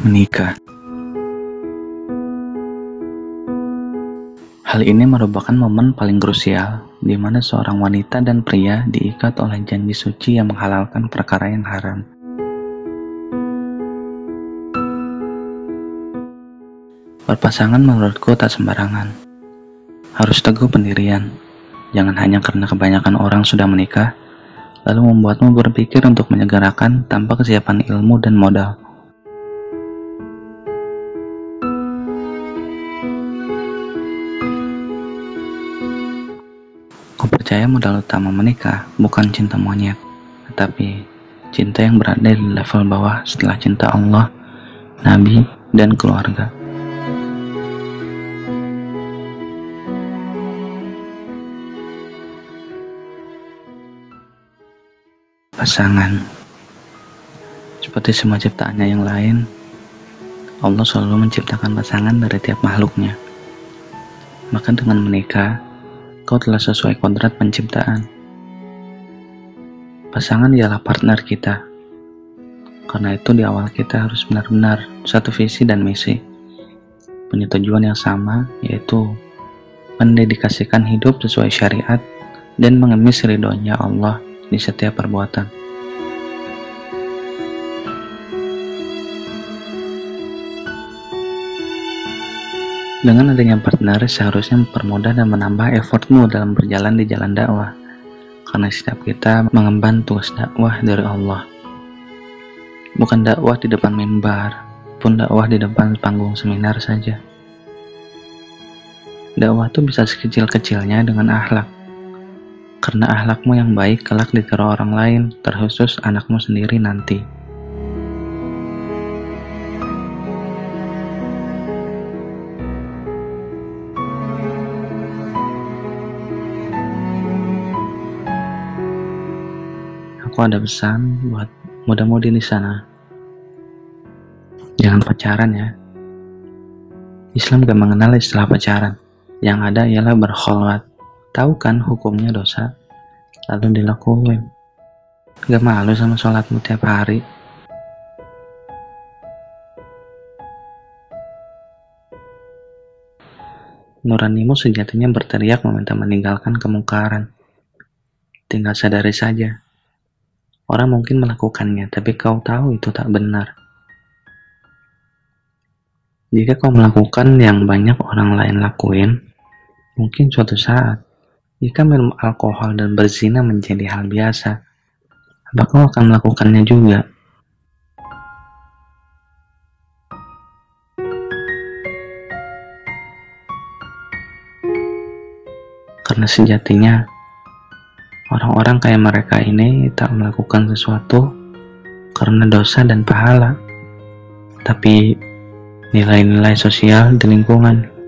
menikah. Hal ini merupakan momen paling krusial di mana seorang wanita dan pria diikat oleh janji suci yang menghalalkan perkara yang haram. Berpasangan menurutku tak sembarangan. Harus teguh pendirian. Jangan hanya karena kebanyakan orang sudah menikah, lalu membuatmu berpikir untuk menyegerakan tanpa kesiapan ilmu dan modal. Percaya modal utama menikah bukan cinta monyet, tetapi cinta yang berada di level bawah setelah cinta Allah, Nabi, dan keluarga. Pasangan Seperti semua ciptaannya yang lain, Allah selalu menciptakan pasangan dari tiap makhluknya. Maka dengan menikah, kau telah sesuai kodrat penciptaan. Pasangan ialah partner kita. Karena itu di awal kita harus benar-benar satu visi dan misi. Punya tujuan yang sama, yaitu mendedikasikan hidup sesuai syariat dan mengemis ridhonya Allah di setiap perbuatan. Dengan adanya partner, seharusnya mempermudah dan menambah effortmu dalam berjalan di jalan dakwah. Karena setiap kita mengemban tugas dakwah dari Allah. Bukan dakwah di depan mimbar, pun dakwah di depan panggung seminar saja. Dakwah itu bisa sekecil-kecilnya dengan akhlak. Karena akhlakmu yang baik kelak ditiru orang lain, terkhusus anakmu sendiri nanti. Aku ada pesan buat muda-mudi di sana. Jangan pacaran ya. Islam gak mengenal istilah pacaran. Yang ada ialah berkholwat. Tahu kan hukumnya dosa? Lalu dilakuin. Gak malu sama sholatmu tiap hari. Nuranimu sejatinya berteriak meminta meninggalkan kemungkaran. Tinggal sadari saja, Orang mungkin melakukannya, tapi kau tahu itu tak benar. Jika kau melakukan yang banyak orang lain lakuin, mungkin suatu saat, jika minum alkohol dan berzina menjadi hal biasa, apa kau akan melakukannya juga? Karena sejatinya, Orang-orang kayak mereka ini tak melakukan sesuatu karena dosa dan pahala, tapi nilai-nilai sosial di lingkungan